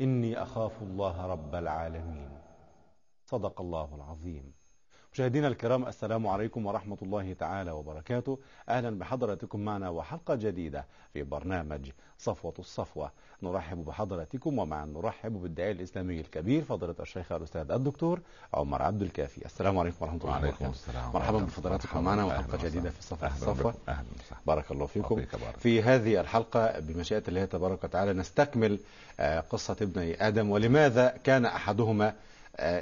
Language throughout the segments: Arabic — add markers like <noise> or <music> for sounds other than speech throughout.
إني أخاف الله رب العالمين. صدق الله العظيم. مشاهدينا الكرام السلام عليكم ورحمة الله تعالى وبركاته أهلا بحضراتكم معنا وحلقة جديدة في برنامج صفوة الصفوة نرحب بحضراتكم ومعا نرحب بالداعي الإسلامي الكبير فضيلة الشيخ الأستاذ الدكتور عمر عبد الكافي السلام عليكم ورحمة الله وعليكم وبركاته السلام مرحبا بفضلاتكم. معنا وحلقة. جديدة في صفوة الصفوة. أهلا وسهلا بارك الله فيكم بارك. في هذه الحلقة بمشيئة الله تبارك وتعالى نستكمل آه، قصة ابني آدم ولماذا كان أحدهما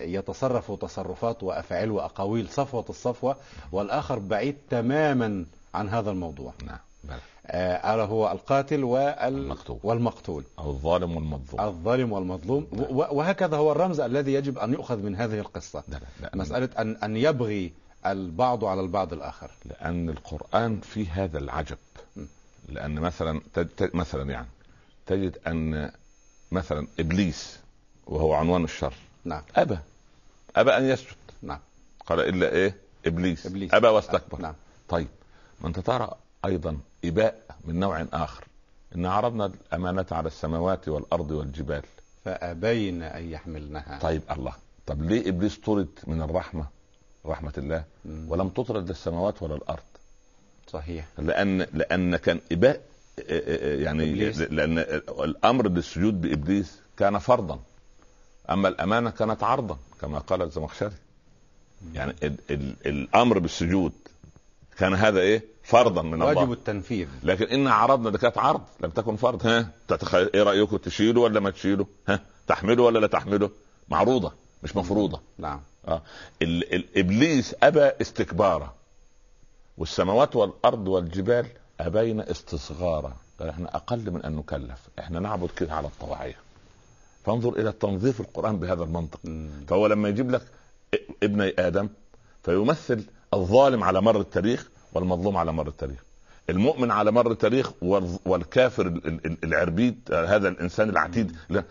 يتصرف تصرفات وأفعال وأقاويل صفوة الصفوة والآخر بعيد تماما عن هذا الموضوع نعم بلى. آه، ألا هو القاتل وال... المقتول. والمقتول أو الظالم والمظلوم الظالم والمظلوم نعم. وهكذا هو الرمز الذي يجب أن يؤخذ من هذه القصة لا لا لا مسألة أن أن يبغي البعض على البعض الآخر لأن القرآن فيه هذا العجب. لأن مثلا. مثلا يعني تجد أن مثلا إبليس وهو عنوان الشر نعم. أبى. أبى أن يسجد. نعم. قال إلا إيه؟ إبليس, إبليس. أبى واستكبر. نعم. طيب. ما أنت ترى أيضا إباء من نوع آخر. إن عرضنا الأمانة على السماوات والأرض والجبال. فأبين أن يحملنها. طيب الله. طب ليه إبليس طرد من الرحمة؟ رحمة الله. مم. ولم تطرد السماوات ولا الأرض. صحيح. لأن لأن كان إباء يعني إبليس. لأن الأمر بالسجود بإبليس كان فرضا. أما الأمانة كانت عرضا كما قال الزمخشري. يعني ال ال الأمر بالسجود كان هذا إيه؟ فرضا من واجب الله التنفيذ. لكن إن عرضنا ده كانت عرض لم تكن فرض. ها؟ تتخ... إيه رأيكم؟ تشيله ولا ما تشيله؟ ها؟ تحمله ولا لا تحمله؟ معروضة مش مفروضة. نعم. آه. ال- ال- ابليس أبى استكبارا والسماوات والأرض والجبال أبين استصغارا قال إحنا أقل من أن نكلف إحنا نعبد كده على الطواعيه فانظر إلى تنظيف القرآن بهذا المنطق. مم. فهو لما يجيب لك ابني آدم فيمثل الظالم على مر التاريخ والمظلوم على مر التاريخ. المؤمن على مر التاريخ والكافر ال- ال- ال- العربيد هذا الإنسان العتيد لا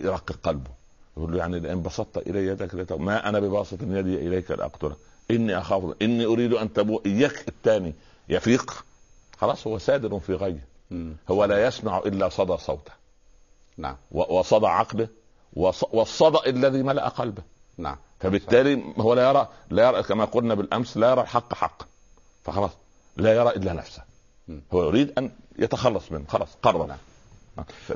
يرقق قلبه. يقول له يعني لأن بسطت إلي يدك ما أنا بباسط يدي إليك لاقتلك إني أخاف إني أريد أن تبوء إياك الثاني يفيق. خلاص هو سادر في غيه. هو لا يسمع إلا صدى صوته. نعم وصدى عقله والصدى الذي ملأ قلبه نعم فبالتالي هو لا يرى لا يرى كما قلنا بالأمس لا يرى الحق حقا فخلاص لا يرى إلا نفسه. هو يريد أن يتخلص منه خلاص قرر نعم.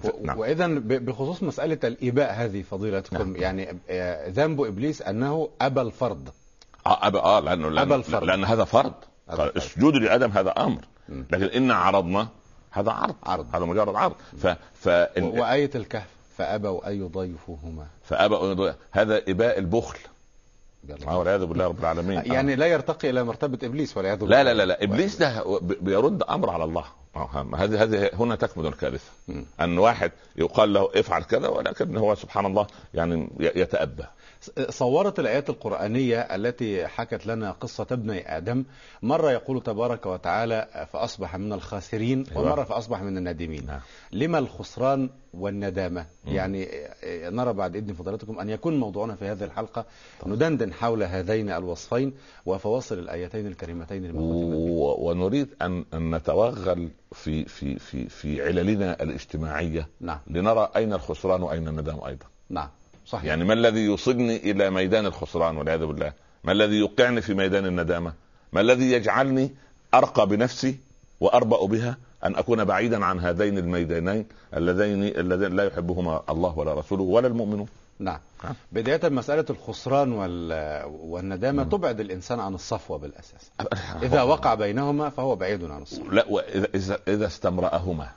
و- نعم واذا بخصوص مسألة الإباء هذه فضيلتكم نعم. يعني آه، ذنب إبليس أنه أبى الفرض آه أبا آه لأنه أبى لأن, الفرض. لأن هذا فرض. السجود لادم هذا أمر. لكن ان عرضنا هذا عرض عرض. هذا مجرد عرض. ف ف و- وآية الكهف فابوا ان يضيفوهما فأبى أن يضيع. هذا إباء البخل. والعياذ بالله رب العالمين. <laughs> يعني لا يرتقي إلى مرتبة إبليس والعياذ بالله. لا لا لا. لا إبليس ده بيرد أمر على الله. آه، هذه هذه هنا تكمن الكارثة. أن واحد يقال له افعل كذا ولكن هو سبحان الله يعني يتأبى. صورت الآيات القرآنية التي حكت لنا قصة ابني آدم. مرة يقول تبارك وتعالى فأصبح من الخاسرين أيوة. ومرة فأصبح من النادمين نعم. لما الخسران والندامة. يعني نرى بعد إذن فضلاتكم أن يكون موضوعنا في هذه الحلقة ندندن حول هذين الوصفين وفواصل الآيتين الكريمتين و- ونريد أن نتوغل في في في في عللنا الاجتماعية. نعم. لنرى أين الخسران وأين الندم أيضا. نعم. صحيح. يعني ما الذي يوصلني إلى ميدان الخسران والعياذ بالله؟ ما الذي يوقعني في ميدان الندامة؟ ما الذي يجعلني أرقى بنفسي وأربأ بها أن أكون بعيدا عن هذين الميدانين اللذين اللذين لا يحبهما الله ولا رسوله ولا المؤمنون؟ نعم. بداية مسألة الخسران وال... والندامة مم. تبعد الإنسان عن الصفوة بالأساس. إذا وقع بينهما فهو بعيد عن الصفوة. لا واذا اذا إذا استمرأهما.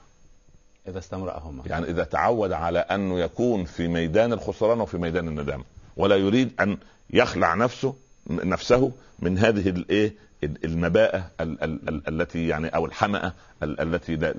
إذا استمرأهما. يعني إذا تعود على انه يكون في ميدان الخسران وفي ميدان الندامه ولا يريد أن يخلع نفسه نفسه من هذه الايه المباءة ال- ال- ال- التي يعني أو الحمأة ال- التي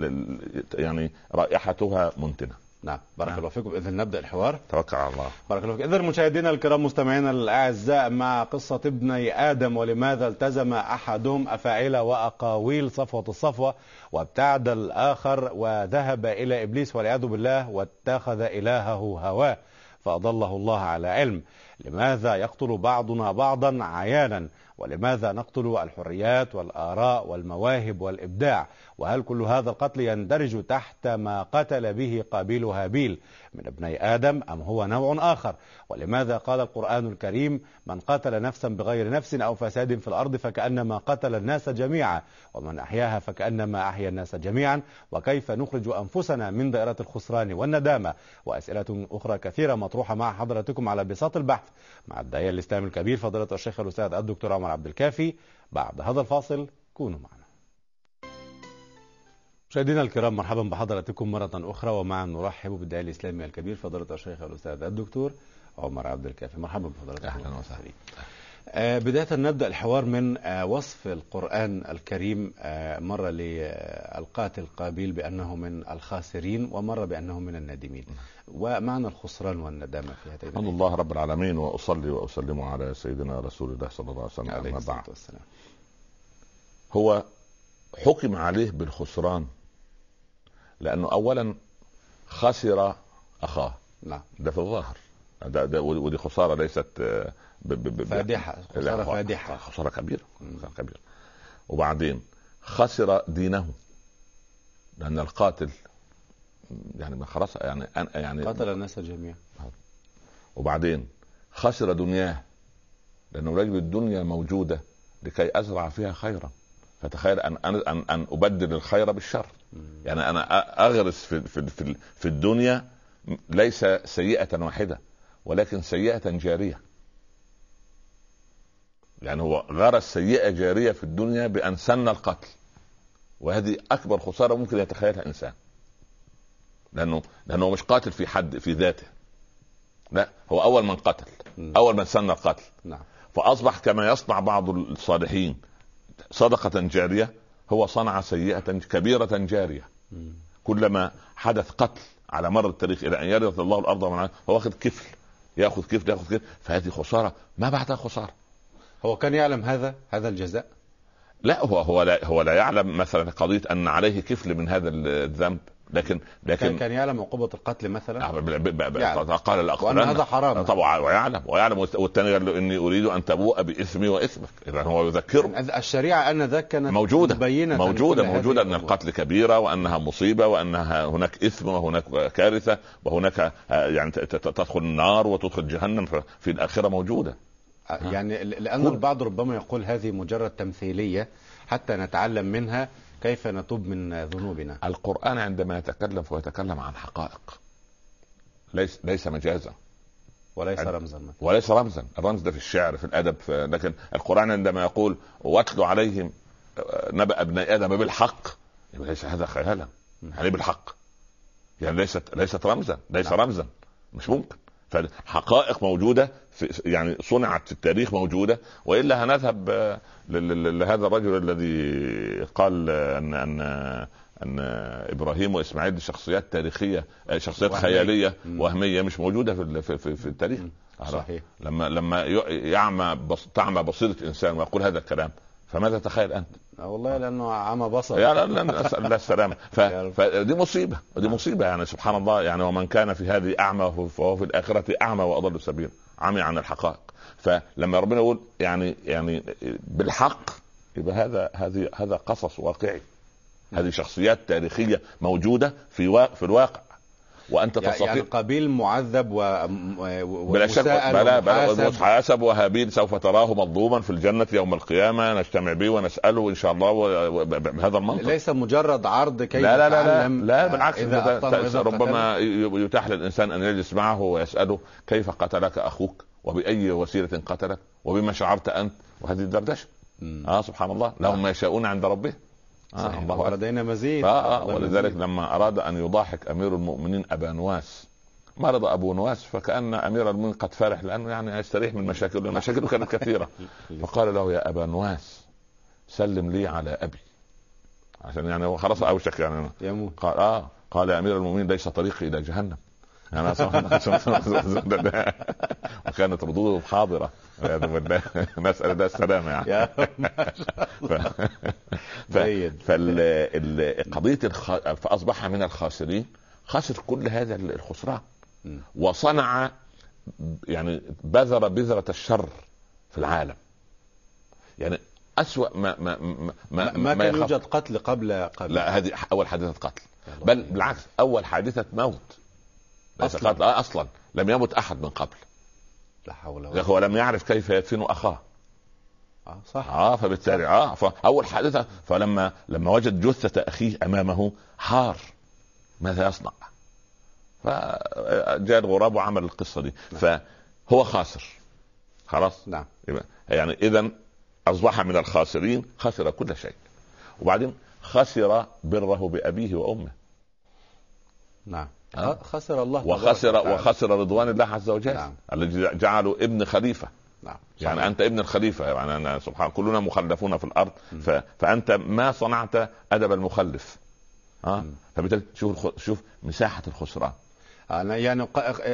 يعني رائحتها منتنة. نعم بارك نعم. الله فيكم. اذا نبدأ الحوار. توكل على الله. بارك الله فيك. اذا مشاهدينا الكرام مستمعينا الأعزاء مع قصة ابني آدم ولماذا التزم أحدهم أفاعيل وأقاويل صفوة الصفوة وابتعد الآخر وذهب إلى إبليس والعياذ بالله واتخذ إلهه هواه فأضله الله على علم. لماذا يقتل بعضنا بعضا عيانا؟ ولماذا نقتل الحريات والآراء والمواهب والإبداع؟ وهل كل هذا القتل يندرج تحت ما قتل به قابيل هابيل من ابني آدم أم هو نوع آخر؟ ولماذا قال القرآن الكريم من قتل نفسا بغير نفس أو فساد في الأرض فكأنما قتل الناس جميعا ومن أحياها فكأنما أحيا الناس جميعا وكيف نخرج أنفسنا من دائرة الخسران والندامة؟ وأسئلة أخرى كثيرة مطروحة مع حضراتكم على بساط البحث مع الداعية الإسلامي الكبير فضيلة الشيخ الأستاذ الدكتور عمر عبد الكافي. بعد هذا الفاصل كونوا معنا. مشاهدينا الكرام مرحبا بحضراتكم مرة أخرى ومعا نرحب بالداعي الإسلامي الكبير فضيلة الشيخ الأستاذ الدكتور عمر عبد الكافي. مرحبا بحضراتكم أهلا وسهلا. آه بداية نبدأ الحوار من آه وصف القرآن الكريم آه مرة للقاتل قابيل بأنه من الخاسرين ومرة بأنه من النادمين ومعنى الخسران والندامة في هاتين الحمد لله رب العالمين وأصلي وأسلم على سيدنا رسول الله صلى الله عليه وسلم. عليه الصلاة والسلام. هو حكم عليه بالخسران. لأنه اولا خسر أخاه. نعم. ده في الظاهر. ده ده ودي خسارة ليست آه، ب- ب- ب- خسارة هو فادحة. خسارة كبيرة. خسارة كبيرة. وبعدين خسر دينه. لأن القاتل يعني خلاص يعني يعني قتل الناس جميعا. وبعدين خسر دنياه. لأنه رجل الدنيا موجودة لكي أزرع فيها خيرا. فتخيل ان ان ان, أن أبدل الخير بالشر. يعني أنا أغرس في في في, في الدنيا ليس سيئة واحدة ولكن سيئة جارية. يعني هو غرس سيئة جارية في الدنيا بأن سن القتل وهذه أكبر خسارة ممكن يتخيلها إنسان. لأنه لأنه مش قاتل في حد في ذاته. لا هو أول من قتل. أول من سن القتل. نعم. فأصبح كما يصنع بعض الصالحين صدقة جارية هو صنع سيئة كبيرة جارية. مم. كلما حدث قتل على مر التاريخ إلى أن يرث الله الأرض ومن هو واخذ كفل. يأخذ كفل يأخذ كفل. فهذه خسارة. ما بعدها خسارة؟ هو كان يعلم هذا هذا الجزاء؟ لا هو هو لا هو لا يعلم مثلا قضية أن عليه كفل من هذا الذنب. لكن لكن كان يعلم عقوبة القتل مثلا؟ آه، يعلم. قال لاقتلن هذا حرام. طبعا ويعلم ويعلم والثاني قال له إني أريد أن تبوء باثمي واثمك اذا هو يذكره. يعني الشريعة آنذاك كانت موجودة مبينة موجودة لكل موجودة هذه أن الأمور. القتل كبيرة وأنها مصيبة وأنها هناك إثم وهناك كارثة وهناك آه، يعني تدخل النار وتدخل جهنم في الآخرة موجودة. يعني ل- لأن كل- البعض ربما يقول هذه مجرد تمثيلية حتى نتعلم منها كيف نتوب من ذنوبنا؟ القرآن عندما يتكلم فهو يتكلم عن حقائق. ليس ليس مجازا. وليس رمزا. وليس رمزا. الرمز ده في الشعر في الأدب في لكن القرآن عندما يقول واتلو عليهم نبأ ابني آدم بالحق يبقى ليس هذا خيالا. يعني بالحق؟ يعني ليست ليست رمزا. ليس نعم. رمزا. مش ممكن. فحقائق موجودة في يعني صنعت في التاريخ موجودة وإلا هنذهب آه، لهذا الرجل الذي قال أن أن أن إبراهيم وإسماعيل شخصيات تاريخية آه، شخصيات وهمية. خيالية مم. وهمية مش موجودة في في, في, التاريخ صحيح لما لما يعمى بص تعمى بصيرة إنسان ويقول هذا الكلام فماذا تخيل أنت؟ آه والله لأنه عمى بصر. يا لا لا السلامه <laughs> ف... فدي مصيبة ودي مصيبة يعني سبحان الله يعني ومن كان في هذه أعمى فهو في الآخرة أعمى وأضل سبيلا عمي عن الحقائق. فلما ربنا يقول يعني يعني بالحق يبقى هذا هذه هذا قصص واقعي. هذه شخصيات تاريخية موجودة في. في الواقع. وأنت تستطيع يعني قابيل معذب و... و... بلا شك بلا بلا. محاسب وهابيل سوف تراه مظلوما في الجنة يوم القيامة. نجتمع به ونسأله إن شاء الله و- بهذا المنطق. ليس مجرد عرض كي لا لا لا لا, لا بالعكس إذا وإذا ربما يتاح للإنسان أن يجلس معه ويسأله كيف قتلك أخوك وبأي وسيلة قتلك وبما شعرت أنت وهذه الدردشة. آه سبحان الله. لهم ما يشاءون عند ربهم. آه الله. ولدينا مزيد. آه آه ولذلك مزيد. لما أراد أن يضاحك أمير المؤمنين أبا نواس مرض أبو نواس فكأن أمير المؤمنين قد فرح لأنه يعني يستريح من مشاكله مشاكله كانت كثيرة. <laughs> فقال له يا أبا نواس سلم لي على أبي. عشان يعني هو خلاص اوشك يعني. يموت. قال آه قال يا أمير المؤمنين ليس طريقي إلى جهنم. يعني وكانت ردوده حاضرة. نسال السلامه يعني. <laughs> ما الله. ف... جيد. فقضيه الخ... فأصبح من الخاسرين. خسر كل هذا الخسران. وصنع يعني بذر بذرة الشر في العالم. يعني أسوأ ما ما ما ما, ما كان يخاف- يوجد قتل قبل قبل. لا هذه أول حادثة قتل. بل بالعكس أول حادثة موت. أصلاً. آه أصلا. لم يمت أحد من قبل. لا حول ولا هو لم يعرف كيف يدفن أخاه. آه صح. آه فبالتالي آه فاول حادثة فلما لما وجد جثة أخيه أمامه حار ماذا يصنع؟ فجاء الغراب وعمل القصة دي. فهو خاسر. خلاص؟ نعم. يعني اذا أصبح من الخاسرين خسر كل شيء. وبعدين خسر برة بأبيه وأمه. نعم. آه. خسر الله وخسر. وخسر رضوان الله عز وجل نعم. الذي جعله ابن خليفة نعم يعني صحيح. أنت ابن الخليفة يعني أنا سبحان كلنا مخلفون في الأرض ف... فأنت ما صنعت أدب المخلف آه. فبالتالي شوف. شوف مساحة الخسران أنا يعني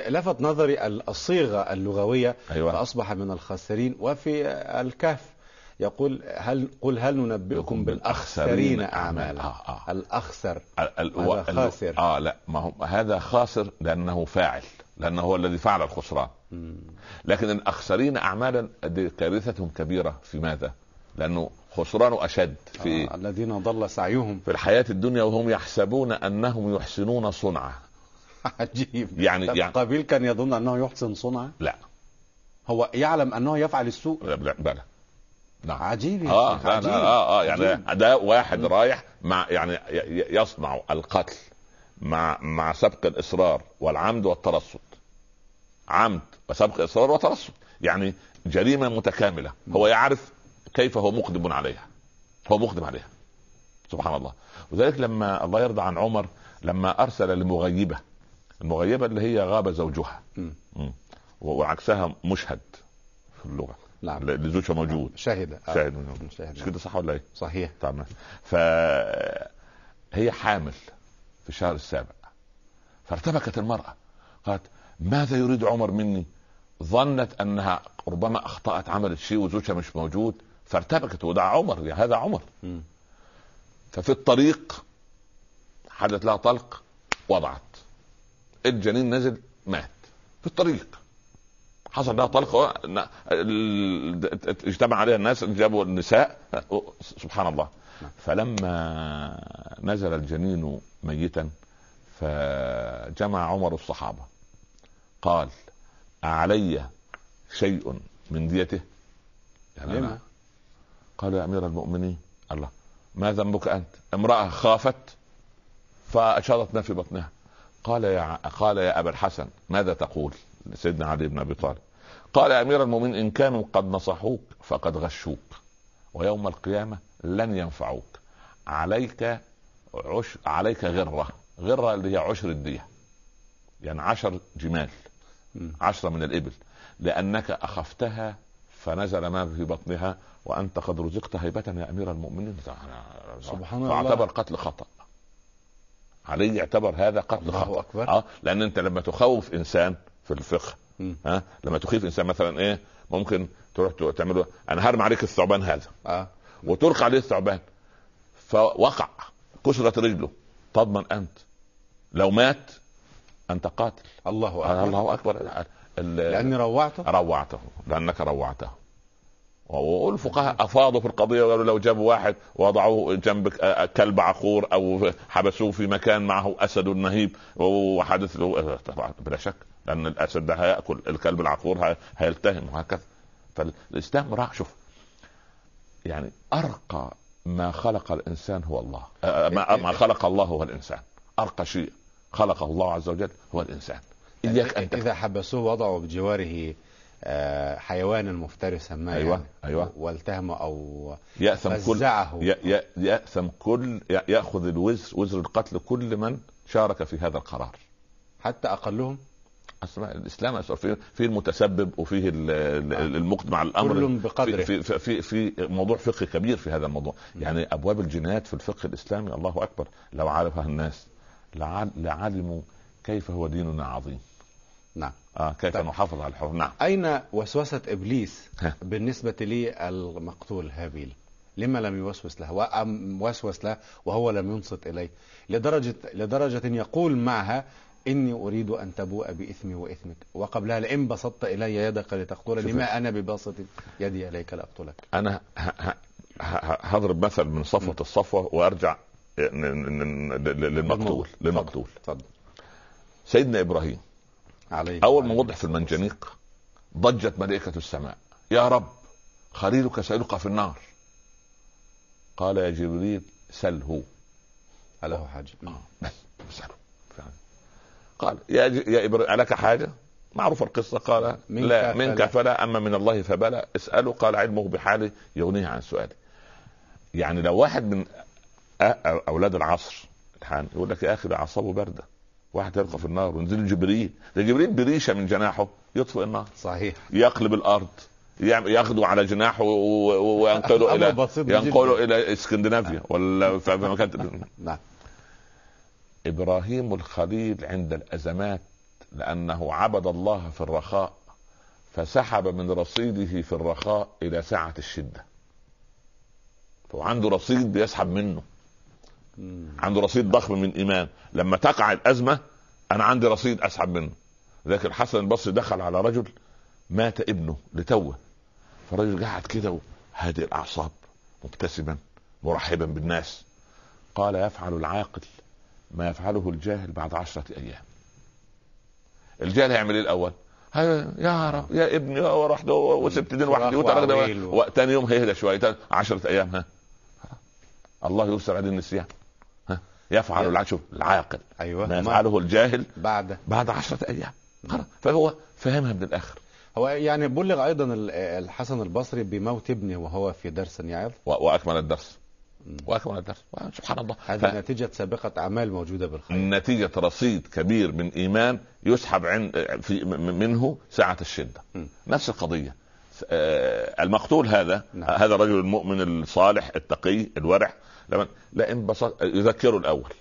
لفت نظري الصيغة اللغوية أيوه فأصبح من الخاسرين وفي الكهف يقول هل قل هل ننبئكم بالأخسرين أعمالا آه آه. الأخسر ال... ال... هذا ال- خاسر. آه لا ما هو هذا خاسر لأنه فاعل لأنه هو الذي فعل الخسران. لكن الأخسرين أعمالا دي كارثة كبيرة في ماذا؟ لأنه خسرانه أشد في إيه؟ آه الذين ضل سعيهم في الحياة الدنيا وهم يحسبون أنهم يحسنون صنعا <laughs> عجيب يعني- يعني- قابيل كان يظن أنه يحسن صنعا لا هو يعلم أنه يفعل السوء لا لا, لا. نعم. عجيب يا آه شيخ، لا عجيب. لا آه آه يعني عجيب. ده واحد رايح مع يعني يصنع القتل مع مع سبق الإصرار والعمد والترصد. عمد وسبق اصرار وترصد يعني جريمة متكاملة. هو يعرف كيف هو مقدم عليها. هو مقدم عليها. سبحان الله. وذلك لما الله يرضى عن عمر لما أرسل لمغيبه المغيبة اللي هي غاب زوجها. مم. وعكسها مشهد في اللغة. نعم. اللي زوجها موجود. شاهد. آه. شاهد موجود. شاهد. مش كده صح ولا إيه؟ صحيح. طبعا فهي حامل في الشهر السابع. فارتبكت المرأة. قالت ماذا يريد عمر مني؟ ظنت أنها ربما أخطأت عملت شيء وزوجها مش موجود فارتبكت وده عمر يعني هذا عمر. ففي الطريق حدث لها طلق وضعت. الجنين نزل مات. في الطريق. حصل لها طلق و- ن- ال- اجتمع عليها الناس جابوا النساء سبحان الله. فلما نزل الجنين ميتا فجمع عمر الصحابة. قال أعلي شيء من ديته؟ يعني لما؟ أنا قال يا أمير المؤمنين الله. ما ذنبك أنت؟ امرأة خافت فاشارت ما في بطنها. قال يا قال يا أبا الحسن ماذا تقول؟ سيدنا علي بن أبي طالب قال يا أمير المؤمنين إن كانوا قد نصحوك فقد غشوك ويوم القيامة لن ينفعوك عليك عش عليك غرة غرة اللي هي عشر الدية يعني عشر جمال. عشرة من الإبل لأنك أخفتها فنزل ما في بطنها وأنت قد رزقت هيبة يا أمير المؤمنين سبحان الله. فاعتبر قتل خطأ علي يعتبر هذا قتل الله خطأ أكبر. آه لأن أنت لما تخوف إنسان في الفقه. ها؟ لما تخيف إنسان مثلا إيه؟ ممكن تروح تعمله أنا هرمي عليك الثعبان هذا. آه. وتلقى عليه الثعبان. فوقع كسرت رجله. تضمن أنت. لو مات أنت قاتل. الله آه، أكبر. الله أكبر. لأني روعته؟ روعته. لأنك روعته. والفقهاء أفاضوا في القضية وقالوا لو جابوا واحد وضعوه جنب آه، كلب عقور أو حبسوه في مكان معه أسد نهيب وحدث له آه، طبعا بلا شك لأن الأسد ده هيأكل الكلب العقور هي- هيلتهم وهكذا. فالإسلام راح شوف يعني أرقى ما خلق الإنسان هو الله آه، ما خلق الله هو الإنسان. أرقى شيء خلقه الله عز وجل هو الإنسان. إياك ان. إذا حبسوه وضعوا بجواره آه، حيوانا مفترسا ما أيوة، يعني. أيوة. والتهمه أو يأثم كل يأثم كل يأخذ الوزر وزر القتل كل من شارك في هذا القرار. حتى أقلهم؟ أسماء الإسلام فيه في المتسبب وفيه ال- المقدم على الأمر كل بقدره. في في في, في موضوع فقهي كبير في هذا الموضوع. يعني أبواب الجنايات في الفقه الإسلامي الله أكبر لو عرفها الناس. لعل- لعلموا كيف هو ديننا عظيم. آه كيف طيب. نحافظ على الحرمه نعم. أين وسوسة إبليس ها. بالنسبة للمقتول هابيل؟ لما لم يوسوس له؟ وأم وسوس له وهو لم ينصت إليه. لدرجة, لدرجة يقول معها إني أريد أن تبوء بإثمي وإثمك. وقبلها لئن بسطت إلي يدك لتقتلني. ما أنا بباسط يدي إليك لأقتلك. أنا هضرب مثل من صفوة الصفوة وأرجع للمقتول للمقتول. سيدنا إبراهيم. عليه أول ما وضع في المنجنيق ضجت ملائكة السماء. يا رب خليلك سيلقى في النار. قال يا جبريل سله له حاجة. <laughs> بس اساله. قال يا ج... يا إبراهيم ألك حاجة؟ معروف القصة. قال منك لا. منك فلا أما من الله فبلى. اسأله قال علمه بحالي يغنيه عن سؤالي يعني لو واحد من أ- أ- أولاد العصر الحان يقول لك يا أخي ده أعصابه باردة. واحد يلقى في النار وينزل جبريل. ده جبريل بريشة من جناحه يطفئ النار. صحيح. يقلب الأرض. ياخده على جناحه <laughs> وينقله إلى ينقله إلى إسكندنافيا ولا في مكان نعم. إبراهيم الخليل عند الأزمات لأنه عبد الله في الرخاء فسحب من رصيده في الرخاء إلى ساعة الشدة. فعنده رصيد بيسحب منه. عنده رصيد ضخم من إيمان. لما تقع الأزمة أنا عندي رصيد أسحب منه. لكن الحسن البصري دخل على رجل مات ابنه لتوه. فالرجل قعد كده هادئ الأعصاب مبتسما مرحبا بالناس. قال يفعل العاقل ما يفعله الجاهل بعد عشرة أيام. الجاهل هيعمل إيه الأول؟ يا رب يا ابني ورحت وسبت دين وحدي وتاني يوم هيهدى شوية عشرة أيام ها. الله يسر عليه النسيان. يفعل العاقل شوف العاقل. أيوة. ما يفعله الجاهل بعد. بعد عشرة أيام. خلاص. فهو فهمها من الآخر. هو يعني بلغ أيضا ال- الحسن البصري بموت ابنه وهو في درس يعظ. و- وأكمل الدرس. مم. وأكمل الدرس. سبحان الله. هذا ف- نتيجة سابقة أعمال موجودة بالخير. نتيجة رصيد كبير من إيمان يسحب عن في منه ساعة الشدة. م. نفس القضية. آه، المقتول هذا نعم. هذا الرجل المؤمن الصالح التقي الورع لما لا انبسط يذكره الأول.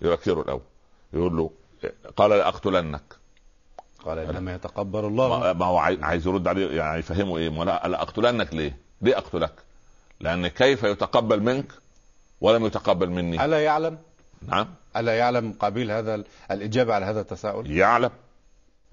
يذكره الأول. يقول له قال لأقتلنك. قال إنما يتقبل الله. ما هو عاي- عايز يرد عليه يعني يفهمه إيه؟ ما لا لا أقتلنك ليه؟ ليه أقتلك؟ لأن كيف يتقبل منك ولم يتقبل مني؟ ألا يعلم؟ نعم. ألا يعلم قبيل هذا ال- الإجابة على هذا التساؤل؟ يعلم.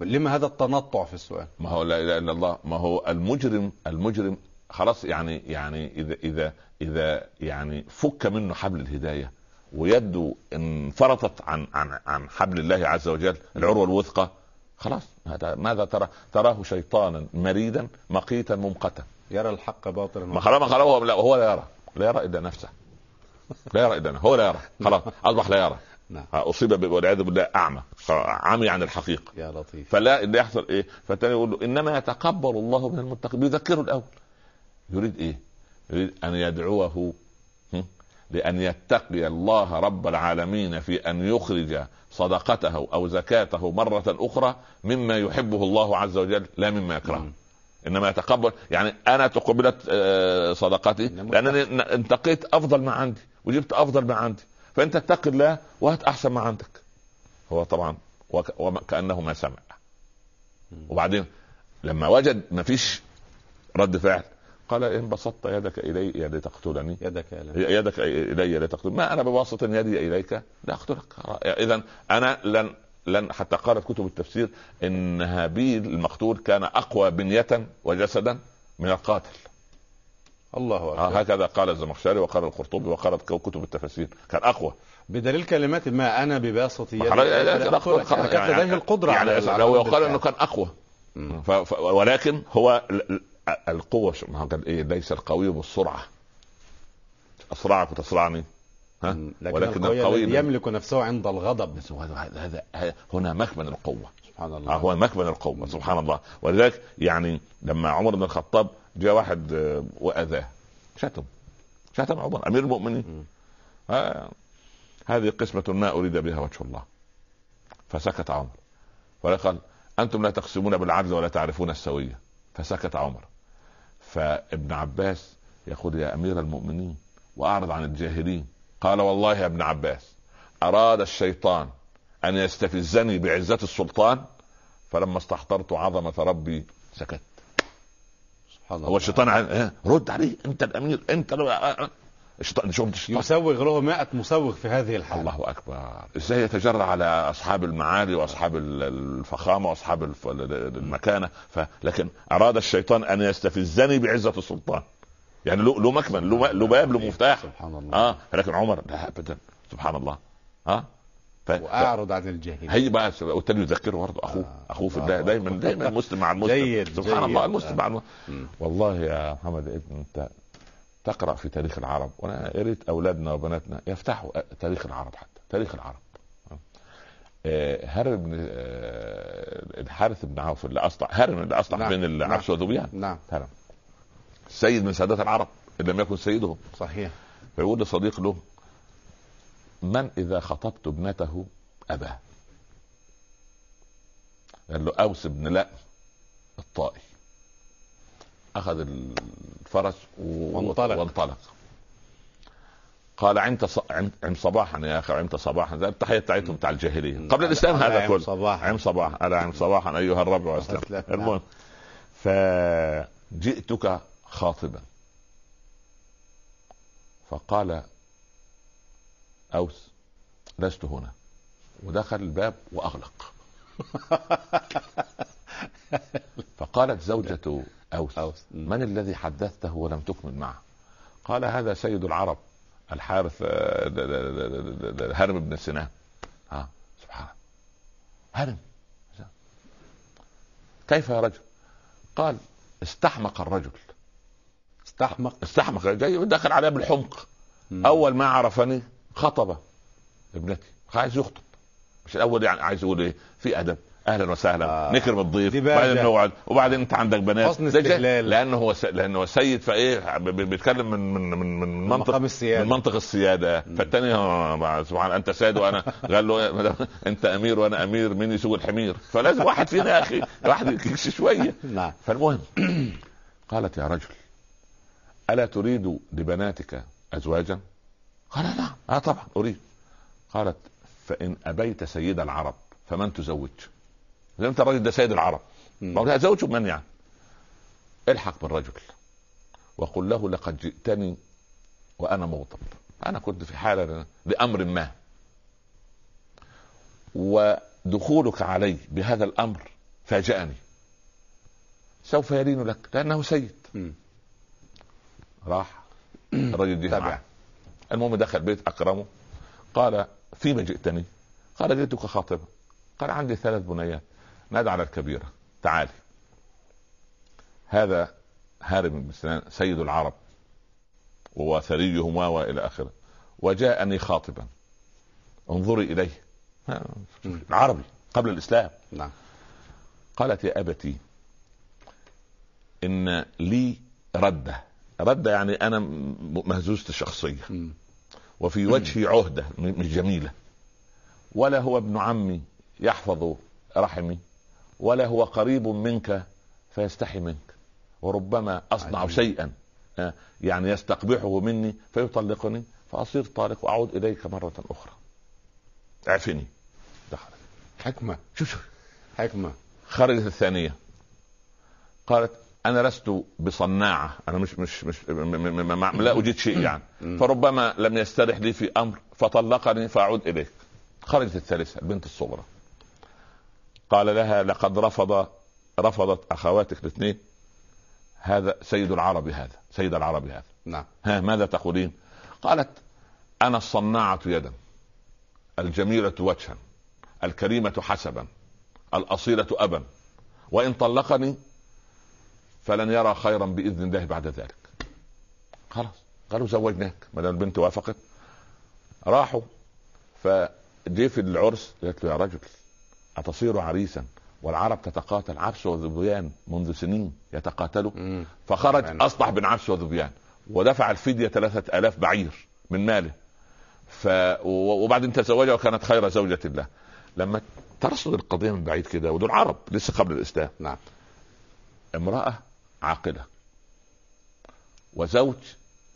لما هذا التنطع في السؤال؟ ما هو لا إله إلا الله. ما هو المجرم المجرم خلاص يعني يعني إذا إذا إذا يعني فك منه حبل الهداية ويده انفرطت عن عن عن حبل الله عز وجل العروة الوثقى خلاص. هذا ماذا ترى؟ تراه شيطانا مريدا مقيتا ممقتا. يرى الحق باطلا ما خلاص ما خلاص هو لا هو لا يرى. لا يرى إلا نفسه. لا يرى إلا هو لا يرى. خلاص أصبح لا يرى. نعم. أصيب والعياذ بالله أعمى. عمي عن الحقيقة. يا لطيف. فلا اللي يحصل إيه؟ فالتاني يقول له إنما يتقبل الله من المتقين بيذكره الأول. يريد إيه؟ يريد أن يدعوه؟ لأن يتقي الله رب العالمين في أن يخرج صدقته أو زكاته مرة أخرى مما يحبه الله عز وجل لا مما يكرهه. إنما يتقبل يعني أنا تقبلت آه، صدقتي لأنني انتقيت أفضل ما عندي وجبت أفضل ما عندي. فأنت اتق الله وهات أحسن ما عندك. هو طبعا وك- وكانه ما سمع. وبعدين لما وجد ما فيش رد فعل. قال إن بسطت يدك إلي لتقتلني. يدك لم. يدك إلي لتقتل ما أنا بباسط يدي إليك لاقتلك إذا أنا لن لن حتى قالت كتب التفسير إن هابيل المقتول كان أقوى بنية وجسدا من القاتل. الله أكبر. هكذا قال الزمخشري وقال القرطبي وقالت كتب التفاسير كان أقوى. بدليل كلمات ما أنا بباسط يدي إليك لأقتلك. يعني كانت لديه يعني على على لو رد يقال. إنه كان أقوى. ولكن هو ال- ال- القوة شو- ما هو قال إيه ليس القوي بالسرعة. اصرعك وتصرعني ها. لكن ولكن القوي يملك نفسه عند الغضب. هذا هنا مكمن القوة. سبحان آه الله هو مكمن القوة سبحان الله. ولذلك يعني لما عمر بن الخطاب جاء واحد آه، وأذاه شتم شتم عمر أمير المؤمنين. آه هذه قسمة ما أريد بها وجه الله. فسكت عمر. وقال أنتم لا تقسمون بالعدل ولا تعرفون السوية. فسكت عمر. فابن عباس يقول يا أمير المؤمنين وأعرض عن الجاهلين. قال والله يا ابن عباس أراد الشيطان أن يستفزني بعزة السلطان؟ فلما استحضرت عظمة ربي سكت. سبحان الله. هو الشيطان؟ رد عليه أنت الأمير أنت شفت يسوغ له 100 مسوغ في هذه الحالة. الله أكبر. إزاي يتجرأ على أصحاب المعالي وأصحاب ال- الفخامة وأصحاب الف- المكانة؟ ف... لكن أراد الشيطان أن يستفزني بعزة السلطان. يعني له له مكمن له له باب له مفتاح. سبحان الله. آه لكن عمر لا ابدا. سبحان الله. آه؟ ف... ف... وأعرض عن الجاهلين هي بقى والتاني يذكره برضه. أخوه آه. أخوه في الله الله دايما أكبر. دايما المسلم مع المسلم. جيد، سبحان جيد. الله المسلم مع المسلم. والله يا محمد ابن انت تقرأ في تاريخ العرب. وأنا يا ريت أولادنا وبناتنا يفتحوا تاريخ العرب حتى تاريخ العرب. آه، هرم بن آه، الحارث بن عوف اللي أصلح هرم اللي أصلح نعم، بين العبس وذبيان. نعم. هرم سيد من سادات العرب إن لم يكن سيدهم. صحيح. فيقول لصديق له من إذا خطبت ابنته أباه؟ قال له أوس بن لا الطائي. أخذ الفرس و... وانطلق. وانطلق. قال عمت ص... عم... عم صباحا يا أخي عمت صباحا. ده التحية بتاعتهم بتاع الجاهلية. قبل الإسلام هذا عم كله. صباحا. عم صباح على عم صباحا أيها الربع وأسلم. أسلم. المهم فجئتك خاطبا. فقال أوس لست هنا. ودخل الباب وأغلق. <laughs> فقالت زوجة أوس, أوس. من الذي حدثته ولم تكمل معه؟ قال هذا سيد العرب الحارث آه، هرم بن سنان. ها سبحان الله. هرم. كيف يا رجل؟ قال استحمق الرجل. استحمق؟ استحمق. جاي دخل عليها بالحمق مم. أول ما عرفني خطب ابنتي. عايز يخطب. مش الأول يعني عايز يقول إيه؟ في أدب. أهلا وسهلا. آه. آه. نكرم الضيف وبعدين. نقعد وبعدين إنت عندك بنات. حسن استهلال. لأنه هو س... لأنه هو سيد فإيه بيتكلم من من من من منطق السيادة. من منطق السيادة. فالتاني هو سبحان أنت سيد وأنا قال له <laughs> أنت أمير وأنا أمير مين يسوق الحمير. فلازم واحد فينا يا أخي واحد يكش شوية. نعم. فالمهم قالت يا رجل ألا تريد لبناتك ازواجا؟ قال نعم آه طبعا أريد. قالت فإن أبيت سيد العرب فمن تزوج؟ انت الرجل ده سيد العرب. ما هو من يعني. الحق بالرجل. وقل له لقد جئتني وأنا مغضب. أنا كنت في حالة لأمر ما. ودخولك علي بهذا الأمر فاجأني. سوف يلين لك لأنه سيد. مم. راح. الرجل جه المهم دخل بيت أكرمه. قال فيما جئتني؟ قال جئتك خاطبا قال عندي ثلاث بنيات. نادى على الكبيرة. تعالي. هذا هارم بن سنان سيد العرب وثريهم وإلى آخره. وجاءني خاطبا. انظري إليه. العربي قبل الإسلام. نعم. قالت يا أبتي إن لي ردة. ردة يعني أنا مهزوزة الشخصيه. وفي وجهي عهدة مش جميلة. ولا هو ابن عمي يحفظ رحمي. ولا هو قريب منك فيستحي منك. وربما أصنع عجيب. شيئا آه، يعني يستقبحه مني فيطلقني فأصير طالق وأعود إليك مرة أخرى. اعفني. دخلت حكمة. شوف شوف حكمة. خرجت الثانية. قالت أنا لست بصناعة. أنا مش مش مش م م م لا أجيد شيء <clears throat> يعني. فربما لم يسترح لي في أمر فطلقني فأعود إليك. خرجت الثالثة البنت الصغرى. قال لها لقد رفض رفضت أخواتك الاثنين. هذا سيد العرب هذا سيد العرب هذا. نعم. ها ماذا تقولين؟ قالت أنا الصناعة يدا الجميلة وجها الكريمة حسبا الأصيلة أبا. وإن طلقني فلن يرى خيرا بإذن الله بعد ذلك. خلاص قالوا زوجناك. ما دام البنت وافقت راحوا. فجي في العرس قالت له يا رجل أتصير عريسا والعرب تتقاتل. عبس وذبيان منذ سنين يتقاتلوا. مم. فخرج يعني. أصلح بن عبس وذبيان ودفع الفدية ثلاثة آلاف بعير من ماله. ف وبعدين تزوجها وكانت خير زوجة له لما ترصد القضية من بعيد كده ودول عرب لسه قبل الإسلام. نعم. امرأة عاقلة. وزوج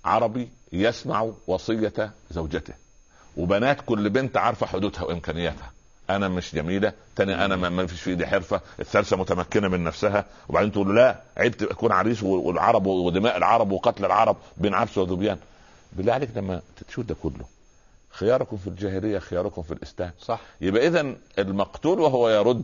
عربي يسمع وصية زوجته. وبنات كل بنت عارفة حدودها وإمكانياتها. أنا مش جميلة تاني أنا ما- فيش في إيدي حرفة الثالثه متمكنة من نفسها. وبعدين تقول لا عيب اكون عريس والعرب ودماء العرب وقتل العرب بين عبس وذبيان. بالله عليك لما تشوف ده كله. خياركم في الجاهلية خياركم في الإسلام. صح. يبقى اذا المقتول وهو يرد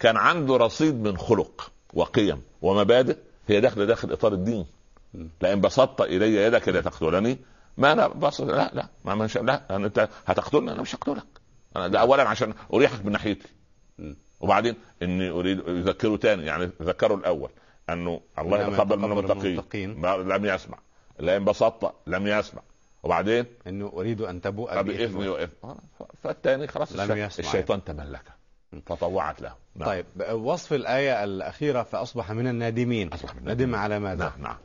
كان عنده رصيد من خلق وقيم ومبادئ هي داخلة داخل إطار الدين. م. لئن بسطت إلي يدك لتقتلني ما أنا بسط لا لا ما مش لا أنت هتقتلني أنا مش هقتلك. أنا ده اولا عشان أريحك من ناحيتي. وبعدين اني أريد يذكروا تاني يعني ذكروا الأول أنه الله إنما يتقبل من المتقين. لم يسمع. لئن بسطت لم يسمع. وبعدين؟ إنه أريد أن تبوء بإذني بإثمي وإثم فالثاني خلاص لم يسمع الشيطان تملكه تطوعت له. نعم. طيب وصف الآية الأخيرة فأصبح من النادمين. أصبح من ندم. على ماذا؟ نعم نعم.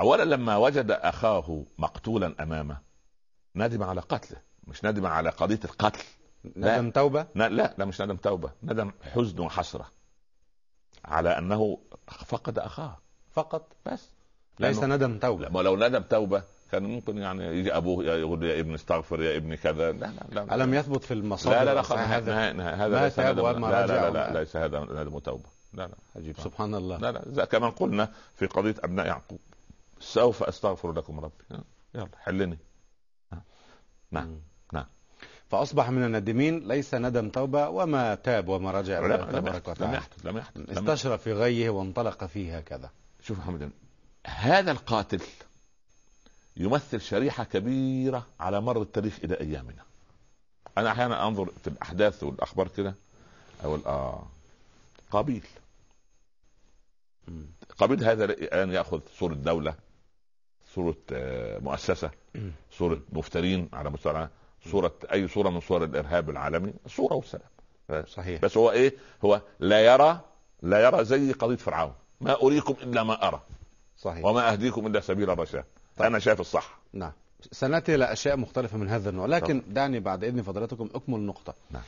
اولا لما وجد أخاه مقتولا أمامه ندم على قتله مش ندم على قضية القتل. لا. ندم توبة؟ لا لا, لا مش ندم توبة ندم حزن وحسرة على أنه فقد أخاه فقط بس. ليس ندم توبة. لا ما لو ندم توبة كان ممكن يعني يجي أبوه يقول يا ابني استغفر يا ابني كذا. لا لا لا. ألم يثبت في المصادر؟ لا لا لا خلاص، هذا هذا ليس وما لا لا لا, لا ليس هذا ندم توبة. لا لا عجيب. سبحان الله. لا لا كما قلنا في قضية ابناء يعقوب سوف أستغفر لكم ربي. يلا حلني. نعم. فأصبح من النادمين ليس ندم توبة وما تاب وما رجع لم تبارك وتعالى لم يحدث لم يحدث. استشرى في غيه وانطلق فيه هكذا شوف محمد هذا القاتل يمثل شريحة كبيرة على مر التاريخ إلى أيامنا أنا أحيانا أنظر في الأحداث والأخبار كده أقول آه قابيل. قابيل هذا الآن يأخذ صورة دولة صورة آه، مؤسسة. صورة مفترين على مستوى صورة أي صورة من صور الإرهاب العالمي صورة والسلام صحيح. بس هو إيه؟ هو لا يرى لا يرى زي قضية فرعون. ما أريكم إلا ما أرى. صحيح. وما أهديكم إلا سبيل الرشاد. أنا شايف الصح. نعم. سنأتي إلى أشياء مختلفة من هذا النوع. لكن دعني بعد إذن فضلاتكم أكمل نقطة نعم.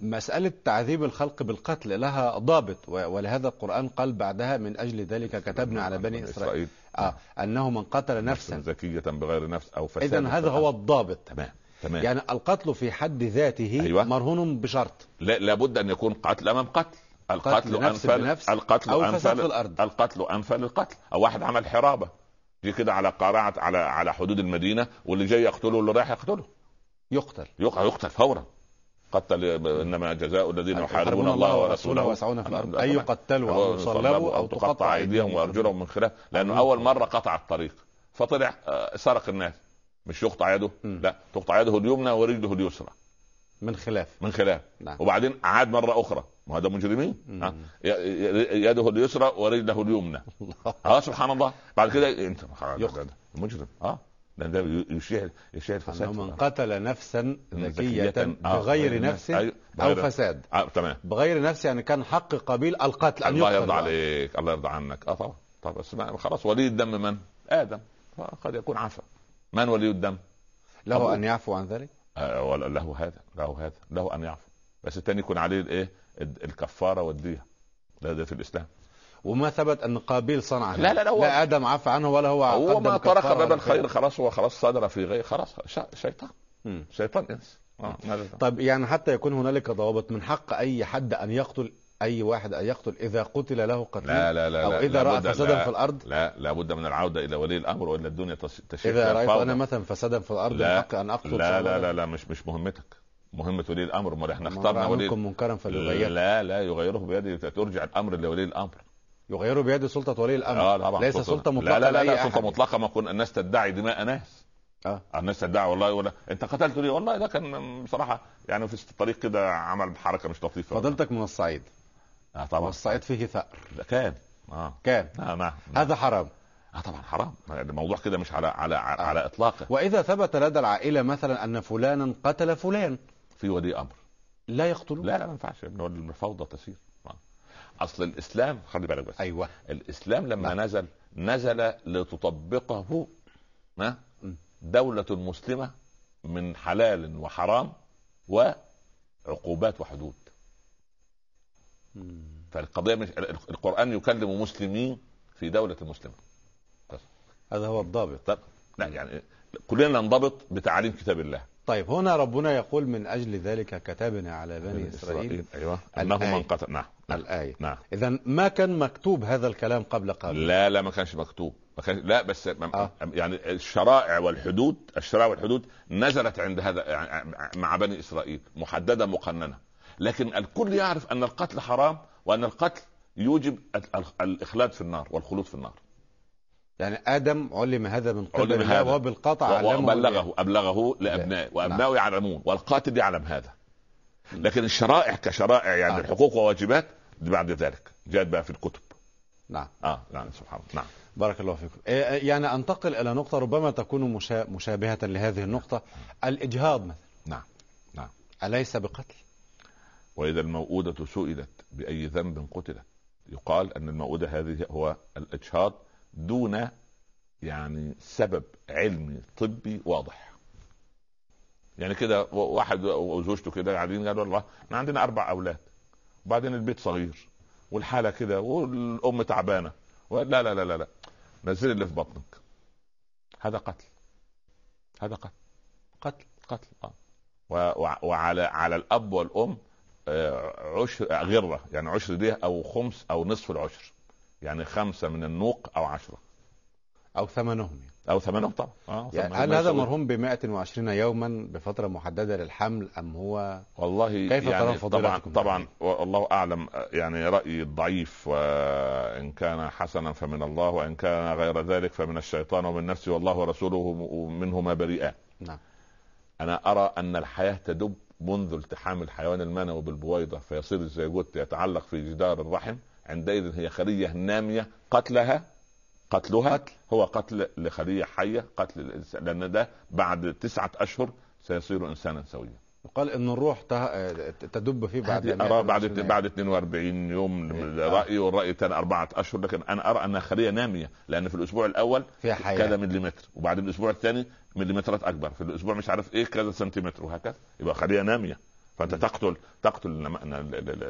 مسألة تعذيب الخلق بالقتل لها ضابط ولهذا القرآن قال بعدها من أجل ذلك كتبنا على بني إسرائيل. آه. أنه من قتل نفسا. زكية بغير نفس أو فساد إذا هذا هو الضابط. تمام. تمام. يعني القتل في حد ذاته أيوة. مرهون بشرط. لا لابد أن يكون قتل امام قتل. القتل نفس انفى بنفس القتل أو انفى فساد في الأرض. القتل انفى للقتل أو واحد عمل حرابة. جه كده على قارعه على على حدود المدينة واللي جاي يقتله واللي رايح يقتله. يقتل. يقع يقتل فورا. قتل إنما جزاء الذين يحاربون الله ورسوله. ويسعون في أن طبعاً. يقتلوا أو يصلبوا أو تقطع أيديهم وأرجلهم من خلاف. لأنه أول مرة قطع الطريق. فطلع آه، سرق الناس. مش يقطع يده مم. لا. تقطع يده اليمنى ورجله اليسرى. من خلاف. من خلاف. نعم. وبعدين عاد مرة أخرى. ما هذا مجرمين يده اليسرى ورجله اليمنى. آه سبحان الله. بعد كده انت. مجرم آه لأن ده يشيع يشيع الفساد من. قتل نفسا ذكية آه، بغير نفس بغير- فساد. آه تمام. بغير نفس يعني كان حق قبيل القتل أن الله يرضى عليك. الله يرضى عنك. آه طبعا. طب بس ما- خلاص ولي الدم من؟ آدم. قد يكون عفا. من ولي الدم؟ له. أن يعفو عن ذلك آه ولا له هذا له هذا له أن يعفو بس الثاني يكون عليه الإيه؟ الكفارة والدية ده, ده في الإسلام وما ثبت أن قابيل صنع لا، لا، لا، هو- لا آدم عفى عنه ولا هو هو ما طرق باب الخير. خلاص هو خلاص صدر في غير خلاص شيطان. شيطان إنس آه طيب يعني حتى يكون هنالك ضوابط من حق أي حد أن يقتل أي واحد أن يقتل إذا قتل له قتيل لا لا لا لا إذا رأى لابد- فسادا لا، في الأرض؟ لا لابد من العودة إلى ولي الأمر والا الدنيا تش- تشير رأيت الفوضى. أنا مثلا فسادا في الأرض لا، حق أن أقتل لا لا. لا لا مش مش مهمتك. مهمة ولي الأمر. امال إحنا اخترنا ولي منكم منكرا فليغيره. لا لا يغيره بيده ترجع الأمر لولي الأمر. يغيره بيد سلطة ولي الأمر. آه طبعا ليس سلطة. مطلقة لا لا لا, لا سلطة. مطلقة. ما كن الناس تدعي دماء ناس. آه. الناس تدعي والله ولا أنت قتلت لي. والله ده كان بصراحة يعني في الطريق كده عمل حركة مش لطيفة. فضلتك من الصعيد. آه طبعا. والصعيد فيه ثأر. كان. آه. كان. نعم نعم. هذا حرام. آه طبعا حرام. الموضوع كده مش على على على, على إطلاقه. وإذا ثبت لدى العائلة مثلا أن فلانا قتل فلان. في ولي أمر. لا يقتلون. لا لا ما ينفعش. الفوضى تسير. آه. أصل الإسلام خلي بالك بس. أيوة. الإسلام لما نزل نزل لتطبقه ما. دولة مسلمة من حلال وحرام عقوبات وحدود. فالقضية مش القرآن يكلم مسلمين في دولة مسلمة. هذا هو الضابط. طب لا يعني كلنا ننضبط بتعاليم كتاب الله. طيب هنا ربنا يقول من أجل ذلك كتبنا على بني إسرائيل. أيوه. أنه. من قتل. نعم نعم, الآية. نعم. إذا ما كان مكتوب هذا الكلام قبل قبل لا لا ما كانش مكتوب. ما كان لا بس آه. يعني الشرائع والحدود الشرائع والحدود نزلت عند هذا يعني مع بني إسرائيل محددة مقننة. لكن الكل يعرف أن القتل حرام وأن القتل يوجب ال- ال- الإخلاد في النار والخلود في النار. يعني آدم علم هذا من قبل علم الله هذا. وبالقطع علمه وبلغه أبلغه لابنائه وأبنائه يعلمون والقاتل يعلم هذا. لكن الشرائع كشرائع يعني آه. الحقوق وواجبات بعد ذلك جاءت بقى في الكتب. نعم. آه نعم سبحان الله. نعم. بارك الله فيكم. إيه، يعني أنتقل إلى نقطة ربما تكون مشا- مشابهة لهذه النقطة. الإجهاض مثلا. نعم نعم. أليس بقتل؟ وإذا الموءودة سئلت بأي ذنب قتلت. يقال أن الموءودة هذه هو الإجهاض دون يعني سبب علمي طبي واضح. يعني كده واحد وزوجته كده قاعدين قالوا والله إحنا عندنا أربع أولاد وبعدين البيت صغير والحالة كده والأم تعبانة. لا لا لا لا لا. نزل اللي في بطنك. هذا قتل. هذا قتل. قتل قتل آه. وعلى على الأب والأم عشر آه، غره يعني عشر دي أو خمس أو نصف العشر يعني خمسة من النوق أو عشرة أو ثمنهم يعني. أو ثمانهم طبعا آه يعني هل هذا. مرهون ب 120 يوما بفترة محددة للحمل أم هو والله كيف يعني طبعا طبعا ذلك؟ والله أعلم آه، يعني رأيي الضعيف وإن كان حسنا فمن الله وإن كان غير ذلك فمن الشيطان ومن نفسي والله ورسوله منهما بريئان نعم أنا أرى أن الحياة تدب منذ التحام الحيوان المنوي بالبويضة فيصير الزيجوت يتعلق في جدار الرحم. عندئذ هي خلية نامية. قتلها؟ قتلها قتل. هو قتل لخلية حية قتل لأن ده بعد تسعة أشهر سيصير إنسانا سويا. يقال إن الروح تدب فيه بعد بعد ارى بعد 120 بعد 42 يوم إيه. رايي والرأي الثاني أربعة أشهر لكن أنا أرى أنها خلية نامية لأن في الأسبوع الأول فيها حياة. كذا مليمتر وبعد الأسبوع الثاني مليمترات أكبر في الأسبوع مش عارف إيه كذا سنتيمتر وهكذا يبقى خلية نامية. فأنت تقتل تقتل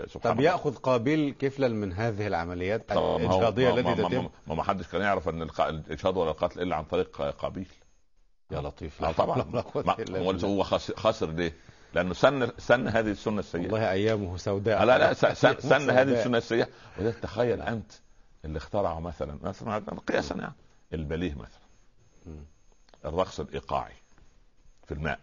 سبحان طب يأخذ قابيل كفلا من هذه العمليات الاجهاضيه التي تتم؟ ما ما حدش كان يعرف أن الاجهاض ولا القتل إلا عن طريق قابيل. يا لطيف. آه طبعا. لا هو خسر ليه؟ لأنه سن سن هذه السنة السيئة والله أيامه سوداء لا لا س- س- أيامه سن هذه. السنة السيئة وده تخيل أنت اللي اخترعوا مثلا مثلا قياسا يعني البليه مثلا. الرقص الإيقاعي في الماء.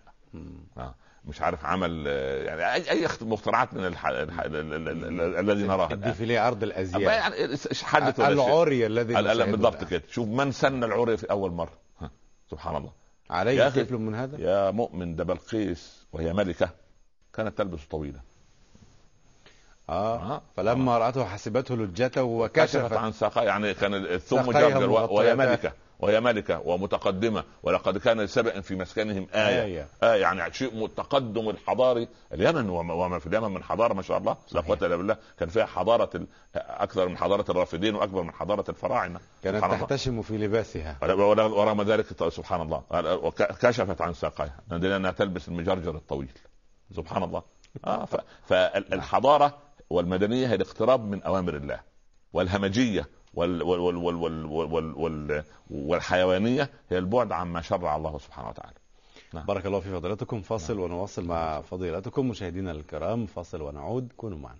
آه. مش عارف عمل يعني اي مخترعات من الح... الح... ال- ال- ال- ال- الذي نراها. الديفيليه عرض الأزياء يعني حدث العري الذي بالضبط. كده شوف من سن العري في أول مرة. سبحان الله عليه كفل من هذا؟ يا مؤمن ده بلقيس وهي ملكة كانت تلبس طويلة. آه. آه. فلما رأته حسبته لجته كشفت وكشفت عن ساقها يعني كان ساقيها جرجر وهي مغطيتان. وهي ملكة ومتقدمة. ولقد كان سبأ في مسكنهم آية. آية. آية يعني شيء متقدم الحضاري اليمن وما في اليمن من حضارة ما شاء الله. لا. قوة إلا بالله. كان فيها حضارة ال- أكثر من حضارة الرافدين وأكبر من حضارة الفراعنة. كانت. تحتشم في لباسها. ورغم ذلك سبحان الله. كشفت عن ساقيها. لانها تلبس المجرجر الطويل. سبحان الله. آه ف- فالحضاره والمدنية هي الاقتراب من أوامر الله. والهمجية وال وال وال وال وال وال وال والحيوانية هي البعد عما شرع الله سبحانه وتعالى. بارك الله في فضيلتكم. فاصل ونواصل مع فضيلتكم مشاهدينا الكرام. فاصل ونعود. كونوا معنا.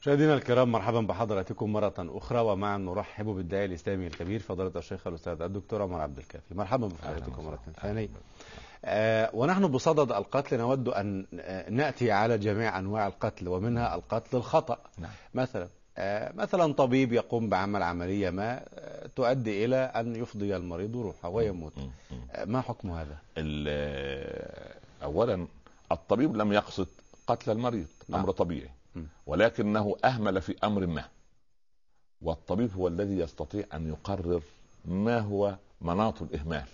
مشاهدينا الكرام مرحبا بحضراتكم مرة أخرى ومعا نرحب بالداعي الإسلامي الكبير فضيلة الشيخ الأستاذ الدكتور عمر عبد الكافي. مرحبا بفضيلتكم مرة ثانية. آه ونحن بصدد القتل نود أن نأتي على جميع أنواع القتل ومنها القتل الخطأ. نعم. مثلا مثلا طبيب يقوم بعمل عملية ما آه، تؤدي إلى أن يفضي المريض روحه ويموت. آه، ما حكم هذا؟ اولا الطبيب لم يقصد قتل المريض نعم. أمر طبيعي. ولكنه أهمل في أمر ما والطبيب هو الذي يستطيع أن يقرر ما هو مناط الإهمال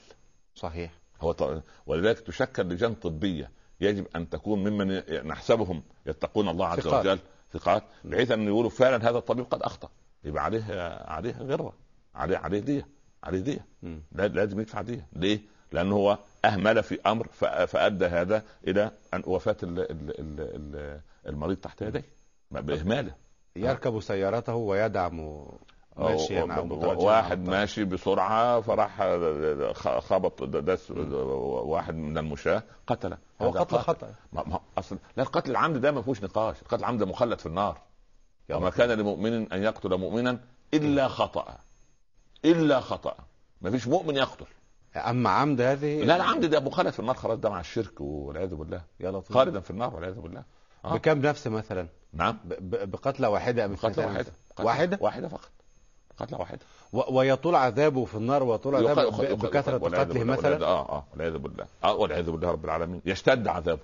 صحيح هو ط... ولذلك تشكل لجان طبية يجب أن تكون ممن نحسبهم يتقون الله عز. وجل ثقات بحيث أن يقولوا فعلا هذا الطبيب قد أخطأ. يبقى عليه عليه غرة عليه عليه دية عليه دية. لازم يدفع دية. ليه؟ لأنه هو أهمل في أمر فأدى هذا إلى أن وفاة ال- ال- ال- ال- المريض تحت يديه. بإهماله. يركب سيارته ويدعم ماشيا واحد ماشي بسرعة فراح خبط دس واحد من المشاة قتله. هو قتل خطأ. ما ما اصل لا القتل العمد ده ما فيهوش نقاش. القتل العمد مخلد في النار. وما كان لمؤمن أن يقتل مؤمنا إلا خطأ. إلا خطأ. ما فيش مؤمن يقتل. أما عمد هذه لا العمد ده مخلد في النار خلاص ده مع الشرك والعياذ بالله. يا لطيف. خالدا في النار والعياذ بالله. آه. بكم نفس مثلا؟ نعم. ب- ب- بقتلة واحدة أم قتله اثنتين؟ واحدة. واحدة؟ واحدة فقط. قتلة واحدة. و- ويطول عذابه في النار ويطول عذابه يق- يق- ب- بكثرة قتله مثلا والعياذ- آه آه والعياذ بالله. آه والعياذ بالله رب العالمين. يشتد عذابه.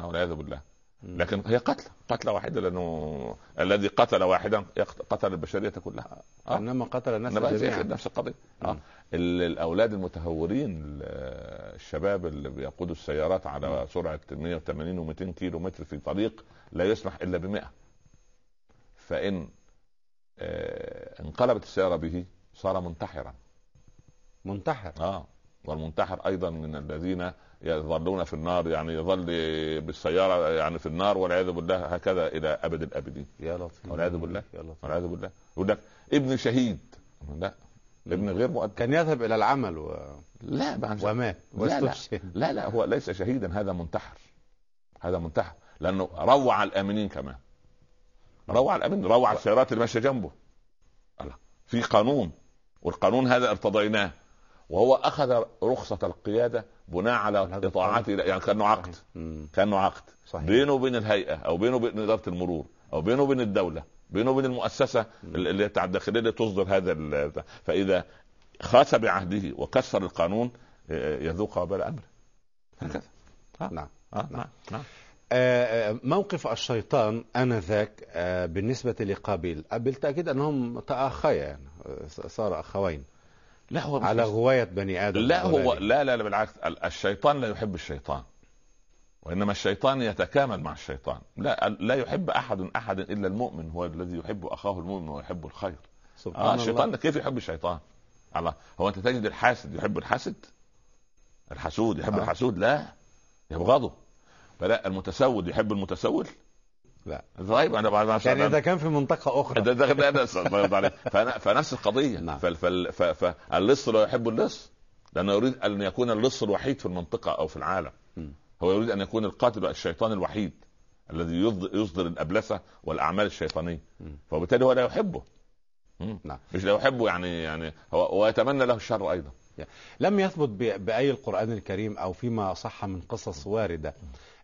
آه والعياذ بالله. لكن هي قتلة قتلة واحدة لأنه الذي قتل واحدا قتل البشرية كلها. آه. إنما قتل الناس جميعا. نفس القضية. آه. مم. ال- الأولاد المتهورين ال- الشباب اللي بيقودوا السيارات على سرعة 180 و200 كيلو متر في طريق لا يسمح إلا ب 100 فإن آه انقلبت السيارة به صار منتحرا. منتحر. آه والمنتحر أيضا من الذين يظلون في النار يعني يظل بالسيارة يعني في النار والعياذ بالله هكذا إلى أبد الأبدين. يا لطيف. والعياذ بالله. يا لطيف. والعياذ بالله. يقول لك ابن شهيد. لا ابن غير مؤدب. كان يذهب إلى العمل و... لا ومات لا لا. لا لا هو ليس شهيدا هذا منتحر. هذا منتحر. لأنه روع الآمنين كمان. روع الامنين روع السيارات اللي ماشية جنبه. في قانون والقانون هذا ارتضيناه. وهو أخذ رخصة القيادة بناء على اطاعته يعني كأنه عقد. كأنه عقد. صحيح. بينه وبين الهيئة أو بينه وبين إدارة المرور أو بينه وبين الدولة بينه وبين المؤسسة اللي بتاع الداخليه اللي تصدر هذا فإذا خاس بعهده وكسر القانون آه، يذوق وبال امره هكذا. نعم. آه. نعم. نعم آه، آه، موقف الشيطان آنذاك آه، بالنسبة لقابيل آه، بالتأكيد أنهم تأخيا يعني آه، صار أخوين لا هو على غوايه بني آدم لا هو. لا لا لا بالعكس ال- الشيطان لا يحب الشيطان وإنما الشيطان يتكامل مع الشيطان لا لا يحب أحد احدا إلا المؤمن هو الذي يحب أخاه المؤمن ويحب الخير سبحان الله الشيطان كيف يحب الشيطان؟ الله هو أنت تجد الحاسد يحب الحاسد؟ الحسود يحب آه. آه. الحسود؟ لا يبغضه فلا المتسود يحب المتسول؟ لا طيب أنا بعد ما يعني إذا كان في منطقة أخرى ده ده ده ده. فأنا- فنفس القضية نعم. فاللص لا يحب اللص لأنه يريد أن يكون اللص الوحيد في المنطقة أو في العالم م. هو يريد أن يكون القاتل الشيطان الوحيد الذي يصدر, الأبلسة والأعمال الشيطانية. فبالتالي هو لا يحبه. نعم. مش لا يحبه يعني يعني هو ويتمنى له الشر أيضا لم يثبت بأي القرآن الكريم أو فيما صح من قصص واردة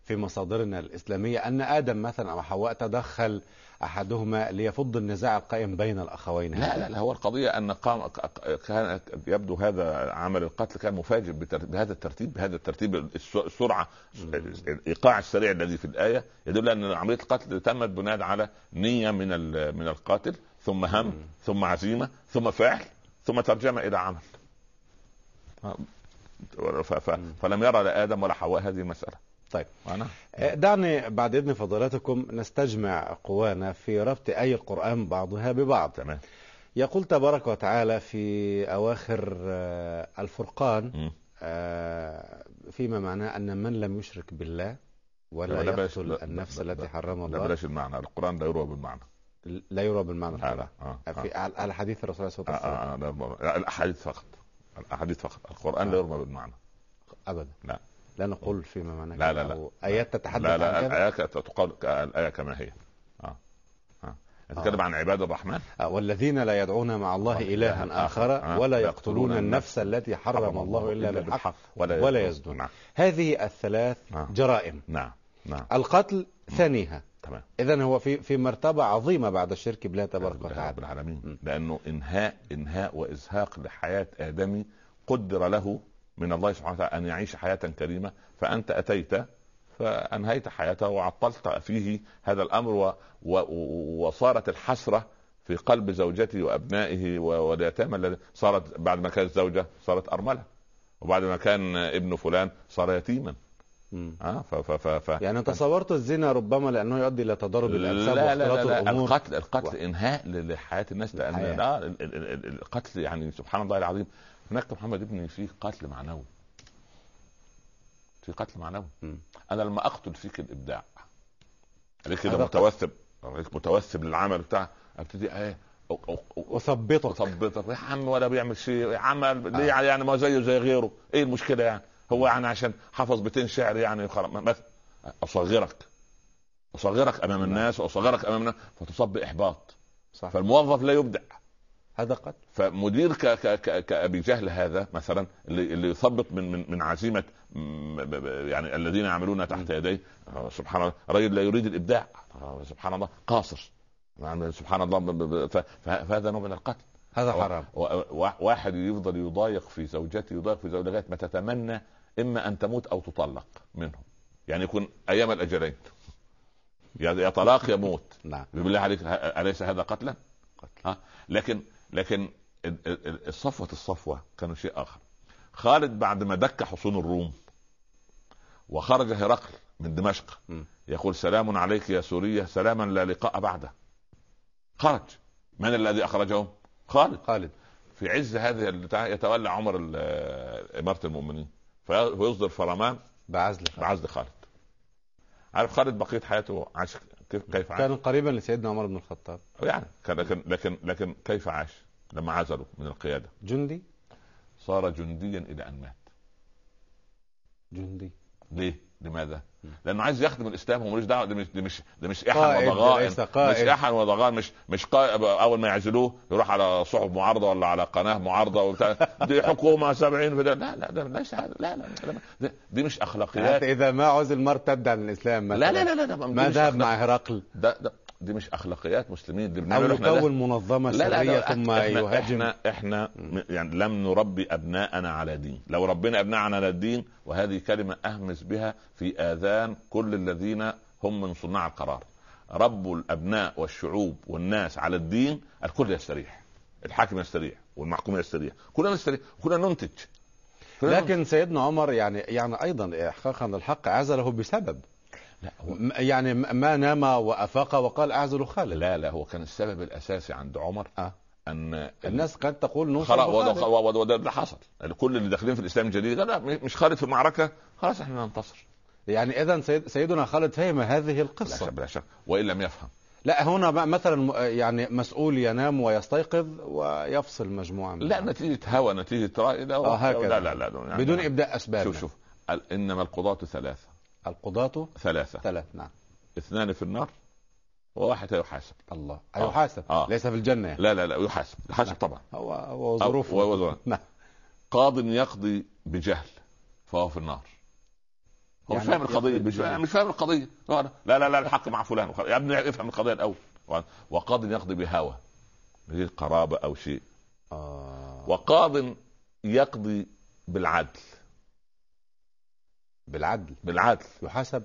في مصادرنا الإسلامية أن آدم مثلا أو حواء تدخل أحدهما ليفض النزاع القائم بين الأخوين. لا لا لا هو القضية أن قام كان يبدو هذا عمل القتل كان مفاجئ بهذا الترتيب بهذا الترتيب الس- السرعة الإيقاع السريع الذي في الآية يدل أن عملية القتل تمت بناء على نية من من القاتل ثم هم ثم عزيمة ثم فعل ثم ترجمة إلى عمل. فلم يرى لا آدم ولا حواء هذه المساله طيب. أنا؟ آه، دعني بعد إذن فضيلتكم نستجمع قوانا في ربط أي القرآن بعضها ببعض. تمام. يقول تبارك وتعالى في أواخر آه، الفرقان. آه، فيما معناه أن من لم يشرك بالله ولا لا يقتل لا- النفس لا- التي لا- حرم لا الله. بلاش المعنى القرآن لا يروى بالمعنى. لا يرى بالمعنى آه لا آه في على حديث الرسول عليه الصلاة آه والسلام. آه آه لا، الأحاديث فقط. الأحاديث فقط. القرآن لا يرمى بالمعنى. ابدا. لا. لا نقول فيما معناه لا، لا، لا. آيات تتحدث لا عن لا كذا الايه تقال الايه كما هي آه آه نتكلم آه. عن عباد الرحمن آه، والذين لا يدعون مع الله إلها آخر آخر. ولا آه. يقتلون النفس التي حرم الله إلا بالحق ولا يزنون نعم هذه الثلاث آه. جرائم نعم نعم القتل ثانيها تمام اذا هو في في مرتبة عظيمة بعد الشرك بالله تبارك وتعالى رب العالمين. لأنه إنهاء إنهاء وإزهاق لحياة ادمي قدر له من الله سبحانه وتعالى أن يعيش حياة كريمة فأنت أتيت فأنهيت حياته وعطلت فيه هذا الأمر و و وصارت الحسرة في قلب زوجته وأبنائه واليتامى الذي صارت بعد ما كانت زوجة صارت أرملة. وبعد ما كان ابن فلان صار يتيما. آه ف ف ف ف يعني تصورت الزنا ربما لأنه يؤدي إلى تضارب الانساب لا لا لا, لا الأمور. القتل القتل و- إنهاء لحياة الناس. لأن ال- القتل يعني سبحان الله العظيم هناك محمد ابني فيه قتل معنوي. في قتل معنوي. أنا لما أقتل فيك الإبداع. عليك كده متوثب. عليك متوثب للعمل بتاع. أبتدي إيه أثبطك. أثبطك. يا عم ولا بيعمل شيء. يا عم ليه يعني؟ ما زيه زي غيره. إيه المشكلة يعني؟ هو يعني عشان حفظ بيتين شعر يعني مثلا أصغرك. أصغرك أمام الناس وأصغرك أمام الناس. فتصاب باحباط صح. فالموظف لا يبدع. هذا قتل. فمدير ك ك ك كابي جهل هذا مثلا اللي, اللي يثبط من من من عزيمة يعني الذين يعملون تحت يديه. آه، سبحان الله. رجل لا يريد الإبداع. آه، سبحان الله. قاصر. يعني سبحان الله. فهذا نوع من القتل. هذا حرام. واحد يفضل يضايق في زوجته يضايق في زوجته ما تتمنى إما أن تموت أو تطلق منهم. يعني يكون أيام الأجلين. يا طلاق يا موت نعم. بالله عليك أليس هذا قتلا؟ قتل. ها؟ لكن لكن ال- ال- ال- الصفوة الصفوة كانوا شيء آخر. خالد بعد ما دك حصون الروم وخرج هرقل من دمشق. يقول سلام عليك يا سورية سلاما لا لقاء بعده. خرج. من الذي أخرجهم؟ خالد. خالد. في عز هذه البتاع يتولى عمر إمارة المؤمنين. في- فيصدر فرمان بعزل خالد. بعزل خالد. عارف خالد بقية حياته عاش كيف كيف عاش؟ كان قريبا لسيدنا عمر بن الخطاب يعني كان لكن لكن لكن كيف عاش؟ لما عزلوا من القيادة جندي صار جنديا إلى أن مات جندي ليه؟ لماذا؟ لأنه عايز يخدم الإسلام هو ملوش دعوة ده مش ده مش ده مش احن وضغائن. مش احن وضغائن مش مش أول ما يعزلوه يروح على صحف معارضة ولا على قناة معارضة وبتاع. <laughs> دي حكومة 70 في ده. لا لا ده ليس هذا لا لا, دي مش أخلاقيات. حتى إذا ما عزل مرتد عن الإسلام مثلا لا لا لا لا, لا ما ذهب مع هرقل؟ ده, ده دي مش أخلاقيات مسلمين اللي أو. يكون منظمه لا لا لا ثم إحنا يهاجم. إحنا, إحنا يعني لم نربي أبناءنا على دين. لو ربنا أبناءنا على الدين وهذه كلمة أهمس بها في آذان كل الذين هم من صناع القرار. ربوا الأبناء والشعوب والناس على الدين الكل يستريح. الحاكم يستريح والمحكوم يستريح. كلنا نستريح كلنا ننتج. كلنا لكن سيدنا عمر يعني يعني أيضا احقاقا الحق عزله بسبب. لا هو يعني ما نام وأفاق وقال اعزل خالد لا لا هو كان السبب الأساسي عند عمر آه. أن الناس قد تقول نوصل خلاص وده, اللي حصل. كل اللي داخلين في الإسلام الجديد لا مش خالد في المعركه خلاص إحنا ننتصر. يعني إذا سيد سيدنا خالد فهم هذه لا القصة. شك بلا شك وإن لم يفهم. لا هنا مثلا يعني مسؤول ينام ويستيقظ ويفصل مجموعة من لا نتيجة هوى نتيجة رأي لا آه، هكذا. لا لا لا يعني بدون إبداء اسباب شوف شوف إنما القضاة ثلاثة. القضاة ثلاثة. ثلاث نعم. اثنان في النار وواحد يحاسب. الله. آه. يحاسب. آه. ليس في الجنة. يعني. لا لا لا يحاسب. يحاسب نعم. طبعا. هو هو أو- ظروفه. وظروف. <laughs> نعم. قاض يقضي بجهل فهو في النار. هو مش يعني مش. فاهم مش فاهم هو أنا- لا لا لا الحق مع فلان. يا ابني افهم القضية الأول. وقاض يقضي بهوى. هي قرابة أو شيء. آه. وقاض يقضي بالعدل. بالعدل بالعدل يحاسب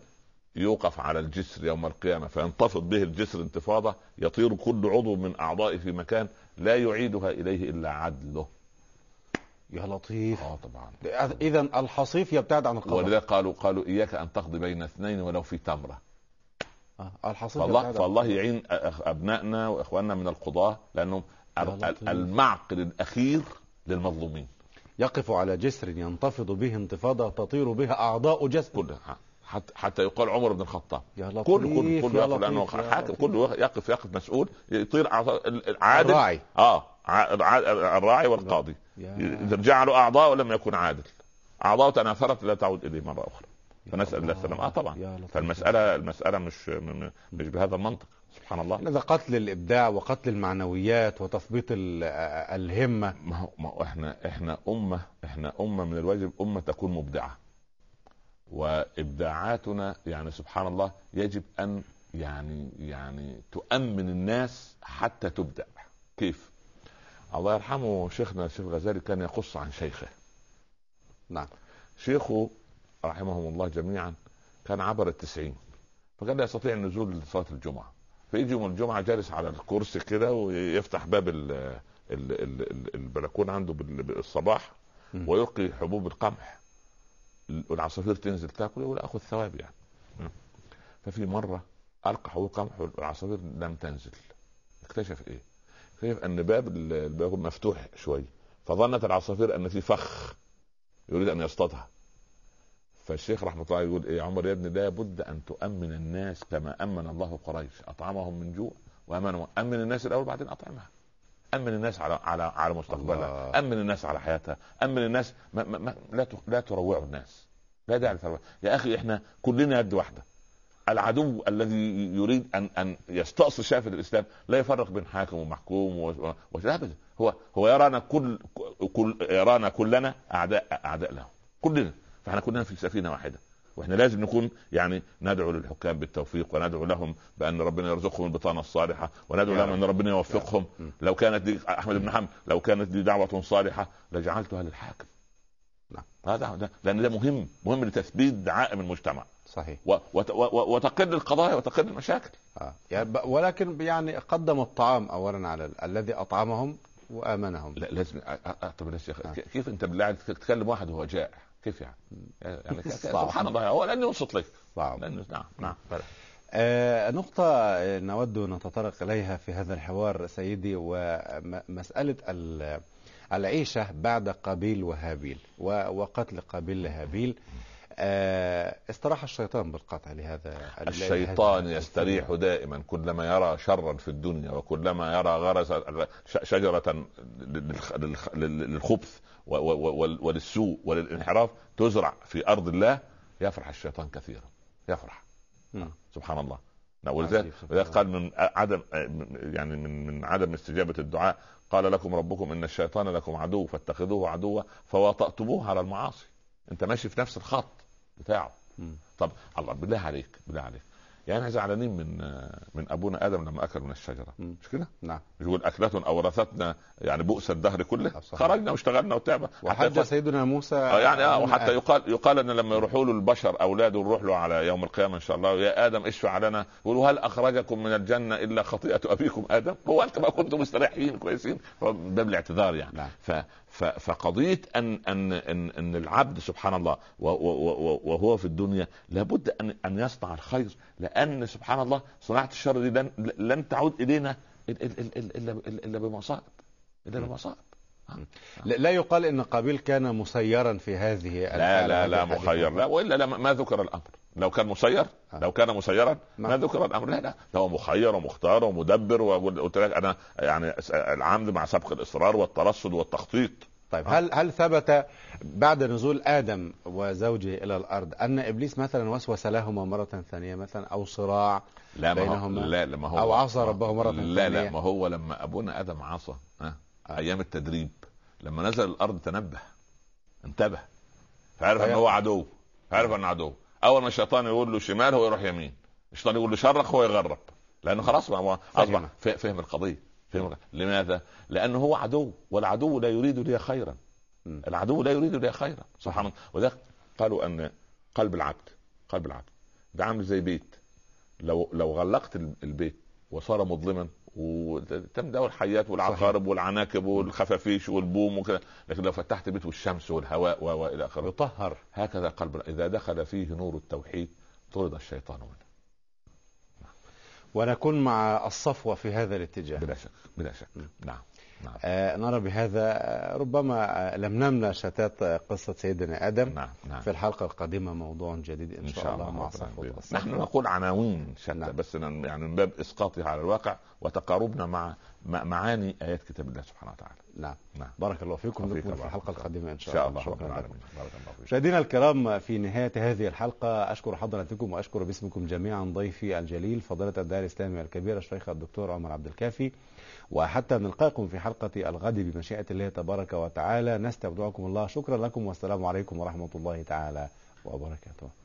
يوقف على الجسر يوم القيامة فينتفض به الجسر انتفاضة يطير كل عضو من أعضائه في مكان لا يعيدها إليه إلا عدله يا لطيف آه طبعا إذا الحصيف يبتعد عن القضاء ولذلك قالوا قالوا إياك أن تقضي بين اثنين ولو في تمرة آه. الحصيف فالله فالله. يعين أبنائنا وإخواننا من القضاة لأنهم. المعقل الأخير للمظلومين يقف على جسر ينتفض به انتفاضة تطير بها أعضاء جسد كلها حتى حتى يقال عمر بن الخطاب. يا لطيف كل كل كل يقف يا حاكم. كله يقف يقف مسؤول يطير أعضاء- العادل. الراعي. آه الراعي والقاضي. جعلوا أعضاء ولم يكن عادل. أعضاء تناثرت لا تعود إليه مرة أخرى. فنسأل الله السلامة. آه طبعا. فالمسألة المسألة مش مش بهذا المنطق. سبحان الله. هذا قتل الإبداع وقتل المعنويات وتثبيط ال- الهمة. ما هو ما هو إحنا إحنا امه إحنا أمة من الواجب أمة تكون مبدعة. وإبداعاتنا يعني سبحان الله يجب أن يعني يعني تؤمن الناس حتى تبدع. كيف؟ الله يرحمه شيخنا الشيخ الغزالي كان يقص عن شيخه. نعم. شيخه رحمهم الله جميعا كان عبر التسعين فكان لا يستطيع النزول لصلاة الجمعة. فيجي يوم الجمعة جالس على الكرسي كده ويفتح باب ال ال ال ال البلكونة عنده بال- بالصباح. ويلقي حبوب القمح والعصافير تنزل تاكل يقول آخذ ثواب يعني. ففي مرة ألقى حبوب قمح والعصافير لم تنزل اكتشف إيه؟ اكتشف أن باب ال- الباب مفتوح شوي فظنت العصافير أن في فخ يريد أن يصطادها فالشيخ رحمة الله يقول إيه عمر يا ابني لابد أن تؤمن الناس كما أمن الله قريش. أطعمهم من جوع وأمنهم. أمن الناس الأول بعدين أطعمها. أمن الناس على على على مستقبلها. أمن الناس على حياتها. أمن الناس ما ما ما لا لا تروعوا الناس. لا داعي للترويع يا أخي إحنا كلنا يد واحدة. العدو الذي يريد أن أن يستأصل شافة الإسلام لا يفرق بين حاكم ومحكوم ابدا هو هو يرانا كل كل يرانا كلنا أعداء أعداء له. كلنا. فاحنا كلنا في سفينة واحدة وإحنا لازم نكون يعني ندعو للحكام بالتوفيق وندعو لهم بأن ربنا يرزقهم البطانة الصالحة وندعو لهم أن ربنا يوفقهم. لو كانت دي أحمد بن حنبل لو كانت دي دعوة صالحة لجعلتها للحاكم. نعم هذا لأن ده مهم مهم لتثبيت دعائم المجتمع. صحيح. و وت و وتقل القضايا وتقل المشاكل. آه. يعني ولكن يعني قدم الطعام اولا على الذي أطعمهم وآمنهم. لا لازم طب آه. كيف أنت بالله تتكلم واحد وهو جائع؟ كيف يعني؟ يعني <laughs> سبحان الله هو لن ينصت لك. صعب لأنه نعم نعم. آه نقطة نود أن نتطرق إليها في هذا الحوار سيدي ومسألة العيشة بعد قابيل وهابيل وقتل قابيل لهابيل آه استراح الشيطان بالقطع لهذا الشيطان يستريح دائما كلما يرى شرا في الدنيا وكلما يرى غرس شجرة للخبث وللسوء وللانحراف تزرع في أرض الله يفرح الشيطان كثيرا. يفرح. م. سبحان الله. ولذلك قال من عدم يعني من من عدم استجابة الدعاء قال لكم ربكم إن الشيطان لكم عدو فاتخذوه عدوا فوطأتموه على المعاصي. أنت ماشي في نفس الخط. بتاعه م. طب الله بالله عليك بالله عليك يعني إحنا زعلانين من من أبونا آدم لما اكل من الشجرة مش كده؟ نعم يقول اكلة اورثتنا يعني بؤس الدهر كله خرجنا واشتغلنا وتعبنا وحج سيدنا موسى آه يعني آه وحتى. يقال يقال إن لما يروحوا له البشر أولاده نروح له على يوم القيامة إن شاء الله يا آدم اشفع لنا يقولوا هل أخرجكم من الجنة إلا خطيئة أبيكم آدم؟ هو انت ما كنتم مستريحين كويسين باب الاعتذار يعني نعم. ف فقضية أن أن أن, إن العبد سبحان الله وهو في الدنيا لابد أن أن يصنع الخير لأن سبحان الله صناعة الشر دي لن, تعود إلينا إلا إلا بمصائب. إلا بمصائب. لا يقال إن قابيل كان مسيرا في هذه لا لا لا مخير لا وإلا لا ما ذكر الأمر. لو كان مسير آه. لو كان مسيرا ما ذكر الأمر. لا لا. هو مخير ومختار ومدبر وقلت لك أنا يعني العمد مع سبق الإصرار والترصد والتخطيط. طيب هل هل ثبت بعد نزول آدم وزوجه إلى الأرض أن إبليس مثلا وسوس لهما مرة ثانية مثلا أو صراع لا بينهما؟ لا لا ما هو أو عصى ربه مرة ثانية؟ لا لا ما هو لما أبونا آدم عصى ها آه. أيام التدريب لما نزل الأرض تنبه انتبه فعرف إن هو عدو عرف انه عدو. أول ما الشيطان يقول له شمال هو يروح يمين الشيطان يقول له شرق هو يغرب لأنه خلاص ما اصبح فهم القضية. لماذا؟ لأنه هو عدو والعدو لا يريد لي خيرا. العدو لا يريد لي خيرا سبحان الله وذلك قالوا أن قلب العبد قلب العبد. ده عامل زي بيت. لو لو غلقت البيت وصار مظلما وتم ده الحيات والعقارب والعناكب والخفافيش والبوم وكذا لكن لو فتحت بيت والشمس والهواء والى آخره يطهر. هكذا قلب إذا دخل فيه نور التوحيد طرد الشيطان منه. ونكون مع الصفوة في هذا الاتجاه. بلا شك بلا شك. نعم. نعم. آه نرى بهذا آه، ربما لم نمنع شتات قصة سيدنا آدم. نعم. نعم. في الحلقة القادمة موضوع جديد إن, إن شاء, شاء الله, الله مع صفوة نحن نقول عناوين شتى نعم. بس يعني من باب إسقاطها على الواقع وتقاربنا مع معاني آيات كتاب الله سبحانه وتعالى. نعم. نعم. بارك الله فيكم. في الحلقة القادمة إن شاء, شاء الله. شكرا لكم. مشاهدينا الكرام في نهاية هذه الحلقة أشكر حضراتكم وأشكر باسمكم جميعا ضيفي الجليل فضيلة الدار الإسلامي الكبير الشيخ الدكتور عمر عبد الكافي. وحتى نلقاكم في حلقة الغد بمشيئة الله تبارك وتعالى. نستودعكم الله. شكرا لكم والسلام عليكم ورحمة الله تعالى وبركاته.